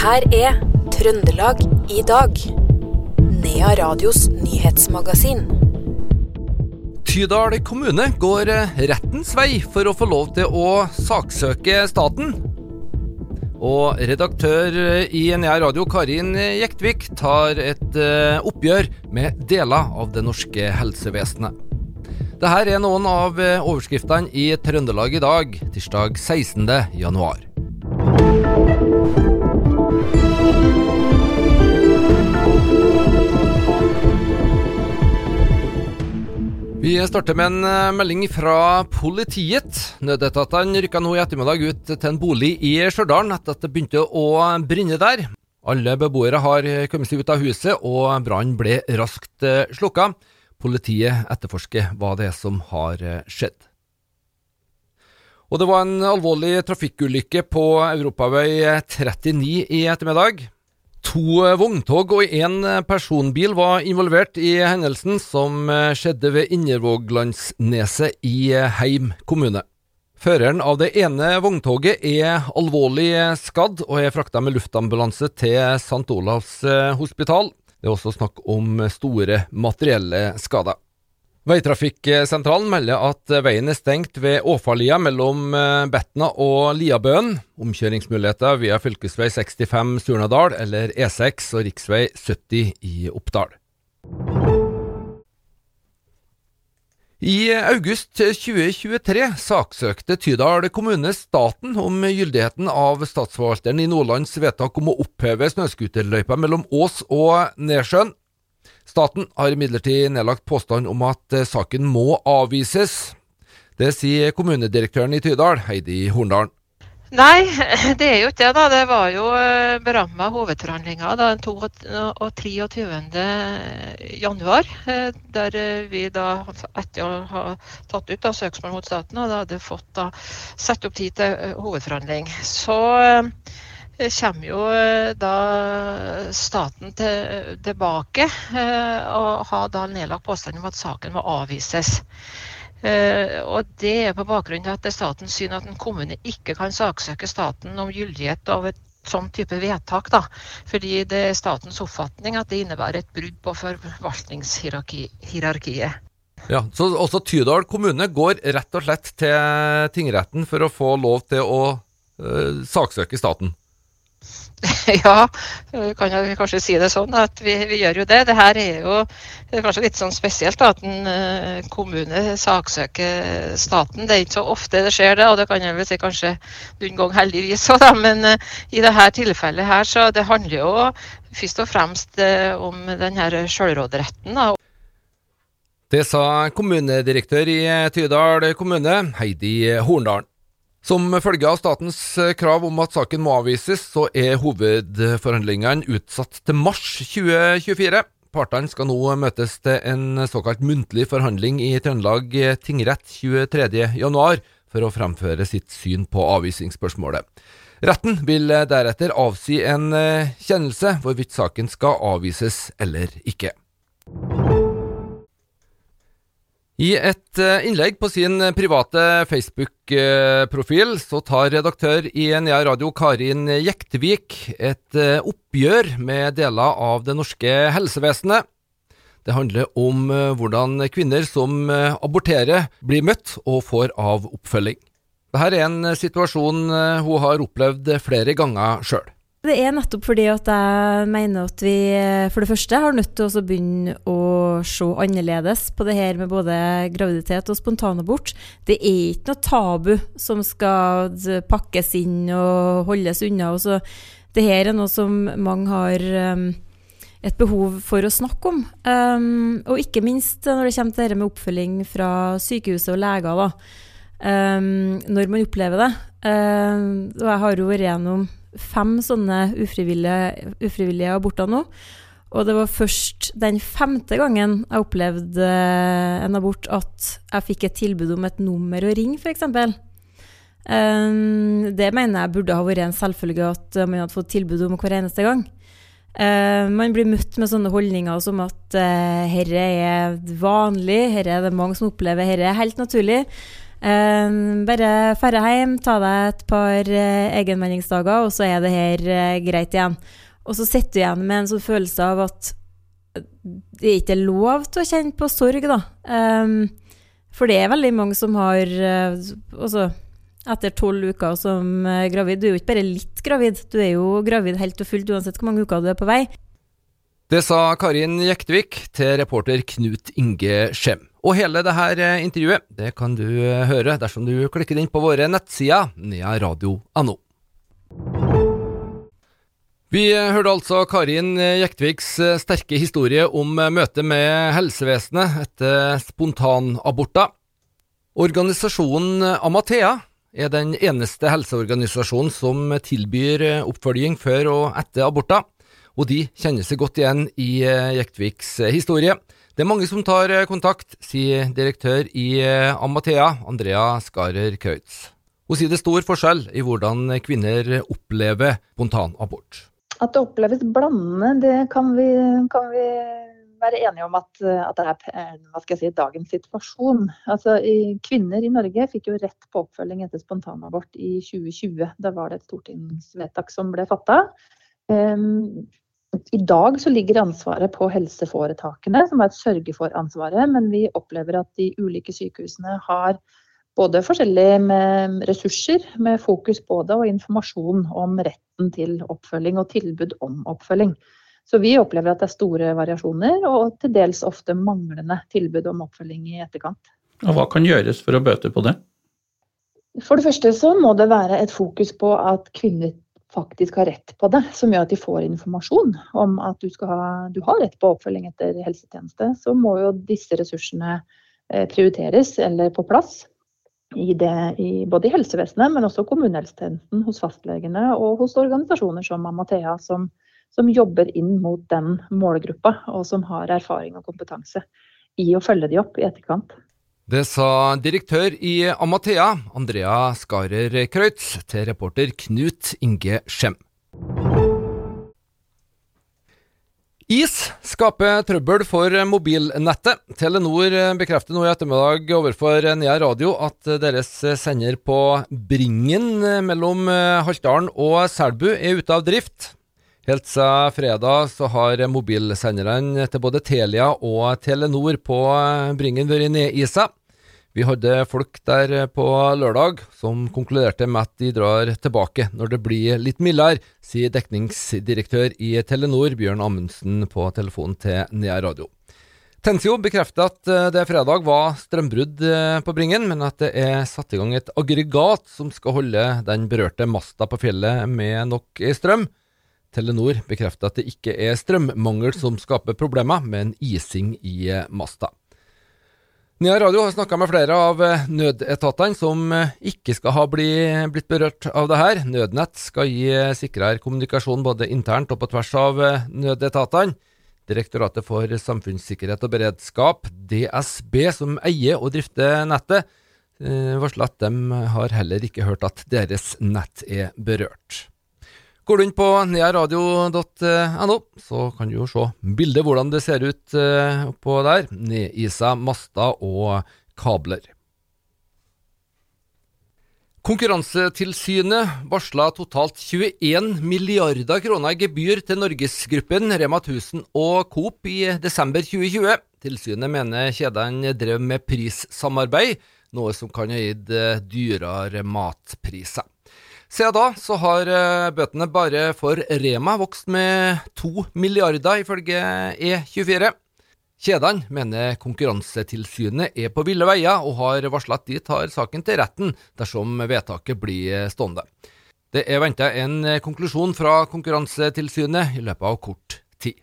her er Trøndelag i dag. Nea Radios nyhetsmagasin. Tydal kommune går eh, rettens vei for å få lov til å saksøke staten. Og redaktør i Nea Radio, Karin Jektvik, tar et eh, oppgjør med deler av det norske helsevesenet. Dette er noen av eh, overskriftene i Trøndelag i dag, tirsdag 16. januar. Vi starter med en eh, melding fra politiet. Nødetatene rykka nå i ettermiddag ut til en bolig i Stjørdal etter at det begynte å brenne der. Alle beboere har kommet seg ut av huset, og brannen ble raskt eh, slukka. Politiet etterforsker hva det er som har eh, skjedd. Og det var en alvorlig trafikkulykke på Europavei 39 i ettermiddag. To vogntog og én personbil var involvert i hendelsen som skjedde ved Innervåglandsneset i Heim kommune. Føreren av det ene vogntoget er alvorlig skadd og er frakta med luftambulanse til St. Olavs hospital. Det er også snakk om store materielle skader. Veitrafikksentralen melder at veien er stengt ved Åfalia mellom Betna og Liabøen. Omkjøringsmuligheter via fv. 65 Surnadal eller E6 og rv. 70 i Oppdal. I august 2023 saksøkte Tydal kommune staten om gyldigheten av statsforvalteren i Nordlands vedtak om å oppheve snøscooterløypa mellom Ås og Nesjøen. Staten har imidlertid nedlagt påstand om at saken må avvises. Det sier kommunedirektøren i Tydal, Heidi Horndalen. Nei, det er jo ikke det. da. Det var jo beramma hovedforhandlinger den 23. januar. Der vi da, etter å ha tatt ut da, søksmål mot staten, og da hadde fått da, satt opp tid til hovedforhandling. Så kommer jo da staten til, tilbake og har da nedlagt påstand om at saken må avvises. Uh, og Det er på bakgrunn av at det er statens syn at en kommune ikke kan saksøke staten om gyldighet av et sånn type vedtak. da, Fordi det er statens oppfatning at det innebærer et brudd på forvaltningshierarkiet. Ja, Så også Tydal kommune går rett og slett til tingretten for å få lov til å uh, saksøke staten? Ja, kan jeg kanskje si det sånn at vi, vi gjør jo det. Det her er jo er kanskje litt sånn spesielt at en uh, kommune saksøker staten. Det er ikke så ofte det skjer, det, og det kan jeg vel si kanskje noen gang heldigvis òg, men uh, i dette tilfellet her så det handler jo først og fremst uh, om denne sjølråderetten. Det sa kommunedirektør i Tydal kommune, Heidi Horndalen. Som følge av statens krav om at saken må avvises, så er hovedforhandlingene utsatt til mars 2024. Partene skal nå møtes til en såkalt muntlig forhandling i Trøndelag tingrett 23.1 for å fremføre sitt syn på avvisingsspørsmålet. Retten vil deretter avsi en kjennelse hvorvidt saken skal avvises eller ikke. I et innlegg på sin private Facebook-profil så tar redaktør i Nea Radio Karin Jektvik et oppgjør med deler av det norske helsevesenet. Det handler om hvordan kvinner som aborterer, blir møtt og får av oppfølging. Dette er en situasjon hun har opplevd flere ganger sjøl. Det er nettopp fordi at jeg mener at vi for det første har nødt til å begynne å se annerledes på det her med både graviditet og spontanabort. Det er ikke noe tabu som skal pakkes inn og holdes unna. Også. Det her er noe som mange har um, et behov for å snakke om. Um, og ikke minst når det kommer til dette med oppfølging fra sykehuset og leger. da. Um, når man opplever det. og jeg har jo vært gjennom fem sånne ufrivillige, ufrivillige aborter nå. Og det var først den femte gangen jeg opplevde en abort at jeg fikk et tilbud om et nummer å ringe, f.eks. Um, det mener jeg burde ha vært en selvfølge at man hadde fått tilbud om hver eneste gang. Uh, man blir møtt med sånne holdninger som at uh, herre er vanlig, herre er det mange som opplever, herre er helt naturlig. Eh, bare ferde hjem, ta deg et par eh, egenmeldingsdager, og så er det her eh, greit igjen. Og så sitter du igjen med en sånn følelse av at det ikke er lov til å kjenne på sorg, da. Um, for det er veldig mange som har uh, Altså, etter tolv uker som uh, gravid Du er jo ikke bare litt gravid, du er jo gravid helt og fullt uansett hvor mange uker du er på vei. Det sa Karin Jektvik til reporter Knut Inge Skjem. Og hele det her intervjuet det kan du høre dersom du klikker inn på våre nettsider nearadio.no. Vi hørte altså Karin Jektviks sterke historie om møtet med helsevesenet etter spontanaborter. Organisasjonen Amathea er den eneste helseorganisasjonen som tilbyr oppfølging før og etter aborter, og de kjenner seg godt igjen i Jektviks historie. Det er mange som tar kontakt, sier direktør i Amathea, Andrea Skarer Kautz. Hun sier det er stor forskjell i hvordan kvinner opplever spontanabort. At det oppleves blandende, det kan vi, kan vi være enige om at, at, det er si, dagens situasjon. Altså, kvinner i Norge fikk jo rett på oppfølging etter spontanabort i 2020. Da var det et stortingsvedtak som ble fatta. Um, I dag så ligger ansvaret på helseforetakene, som er et sørge-for-ansvaret. Men vi opplever at de ulike sykehusene har både forskjellige med ressurser, med fokus på det, og informasjon om retten til oppfølging og tilbud om oppfølging. Så vi opplever at det er store variasjoner, og til dels ofte manglende tilbud om oppfølging i etterkant. Og Hva kan gjøres for å bøte på det? For det første så må det være et fokus på at kvinner faktisk har rett på det, som gjør at de får informasjon om at du, ha, du har rett på oppfølging etter helsetjeneste. Så må jo disse ressursene eh, prioriteres eller på plass i det, i, både i helsevesenet, men også kommunehelsetjenesten, hos fastlegene og hos organisasjoner som Amathea, som, som, jobber inn mot den målgruppa, og som har erfaring og kompetanse i å følge de opp i etterkant. Det sa direktør i Amathea, Andrea Skarer Kreutz, til reporter Knut Inge Skjem. Is skaper trøbbel for mobilnettet. Telenor bekrefter nå i ettermiddag overfor Nea Radio at deres sender på Bringen mellom Haltdalen og Selbu er ute av drift. Helt siden fredag så har mobilsenderne til både Telia og Telenor på Bringen vært nedisa. Vi hadde folk der på lørdag som konkluderte med at de drar tilbake når det blir litt mildere, sier dekningsdirektør i Telenor Bjørn Amundsen på telefonen til Nea Radio. Tensio bekrefter at eh, det fredag var strømbrudd eh, på Bringen, men at det er satt i gang et aggregat som skal holde den berørte masta på fjellet med nok strøm. Telenor bekrefter at det ikke er strømmangel som skaper problemer, men ising i masta. Nea Radio har snakka med flere av eh, nødetatene som eh, ikke skal ha bli, blitt berørt av det her. Nødnett skal gi eh, sikrere kommunikasjon både internt og på tvers av nødetatene. Direktoratet for samfunnssikkerhet og beredskap, DSB, som eier og drifter nettet, varsler at de har heller ikke hørt at deres nett er berørt. Går du inn på nearadio.no, så kan du jo se bildet hvordan det ser ut eh, oppå der. Nedisa master og kabler. Konkurransetilsynet varsla totalt 21 milliarder kroner i gebyr til Norgesgruppen, Rema 1000 og Coop i desember 2020. Tilsynet mener kjedene drev med prissamarbeid, noe som kan ha gitt eh, dyrere matpriser. Siden da så har eh, bøtene bare for Rema vokst med to milliarder, ifølge E24. Kjedene mener Konkurransetilsynet er på ville veier, og har varsla at de tar saken til retten dersom vedtaket blir stående. Det er venta en konklusjon fra Konkurransetilsynet i løpet av kort tid.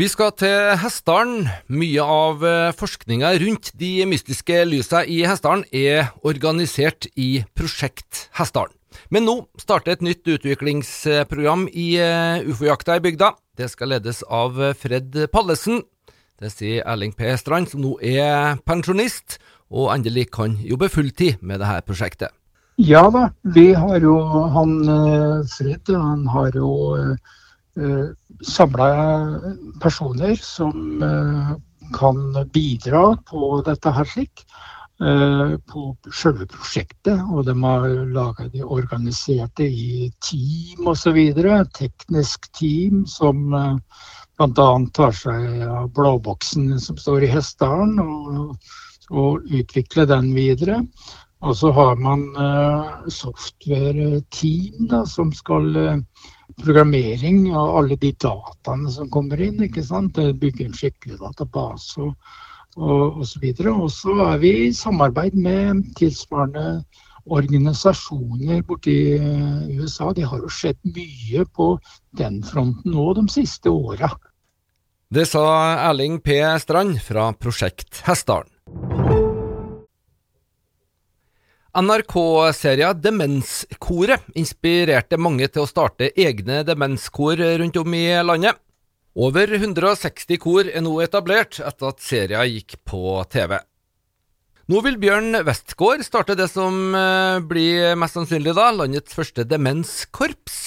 Vi skal til Hessdalen. Mye av eh, forskninga rundt de mystiske lysa i Hessdalen er organisert i Prosjekt Hessdalen. Men nå starter et nytt utviklingsprogram i Ufojakta ufo-jakta i bygda. Det skal ledes av Fred Pallesen. Det sier Erling P. Strand, som nå er pensjonist, og endelig kan jobbe fulltid med dette prosjektet. Ja da, vi har jo han eh, Fred, han har jo samla personer som uh, kan bidra på dette her slik. Eh, på selve prosjektet, og de har laga de organiserte i team osv. Teknisk team som eh, bl.a. tar seg av blåboksen som står i Hessdalen, og, og utvikler den videre. Og så har man software-team da, som skal programmering av alle de dataene som kommer inn. ikke sant? Bygge en skikkelig database og, og osv. Og så er vi i samarbeid med tilsvarende organisasjoner borti eh, USA. Det har jo skjedd mye på den fronten nå de siste åra. Det sa Erling P. Strand fra Prosjekt Hessdalen. NRK-serien Demenskoret inspirerte mange til å starte egne demenskor rundt om i landet. Over 160 kor er nå etablert etter at serien gikk på TV. Nå vil Bjørn Westgård starte det som eh, blir mest sannsynlig da, landets første demenskorps.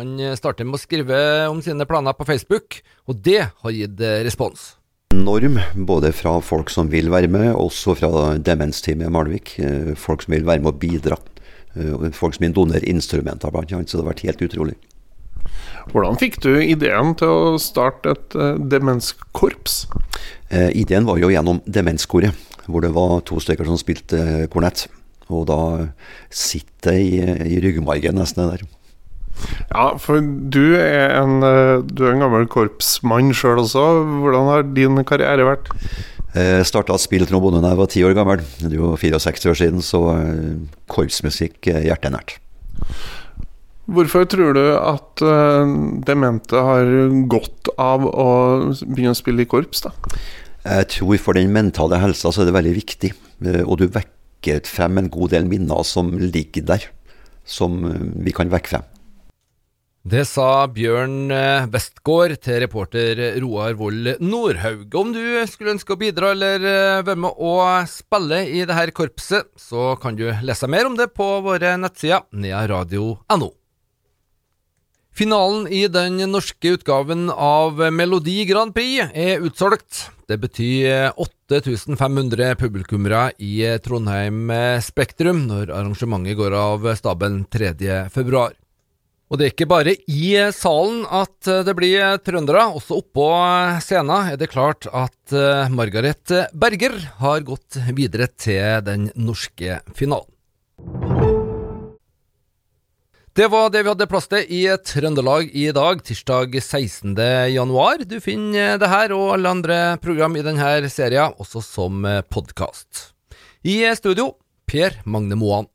Han starter med å skrive om sine planer på Facebook, og det har gitt respons norm, både fra folk som vil være med, også fra demensteamet i Malvik. Eh, folk som vil være med og bidra. Eh, folk som vil donere instrumenter, blant annet. Så det har vært helt utrolig. Hvordan fikk du ideen til å starte et uh, demenskorps? Eh, ideen var jo gjennom Demenskoret, hvor det var to stykker som spilte kornett. Og da sitter det i, i ryggmargen nesten der. Ja, for du er en, eh, du er en gammel korpsmann sjøl også. Hvordan har din karriere vært? Jeg starta å spille trombone da jeg var ti år gammel. Det er jo 64 år siden, så eh, korpsmusikk er hjertenært. Hvorfor tror du at uh, demente har godt av å begynne å spille i korps, da? Jeg tror for den mentale helsa så er det veldig viktig. Og du vekker frem en god del minner som ligger der, som vi kan vekke frem. Det sa Bjørn eh, Westgård til reporter Roar Wold Nordhaug. Om du skulle ønske å bidra eller eh, være med å spille i dette korpset, så kan du lese mer om det på våre nettsider nearadio.no. Finalen i den norske utgaven av Melodi Grand Prix er utsolgt. Det betyr 8500 publikummere i Trondheim Spektrum når arrangementet går av stabelen 3.2. Og det er ikke bare i salen at det blir trøndere, også oppå scenen er det klart at eh, Margaret Berger har gått videre til den norske finalen. Det var det vi hadde plass til i Trøndelag i dag, tirsdag 16. januar. Du finner det her og alle andre program i denne serien også som podkast. I studio Per Magne Moan.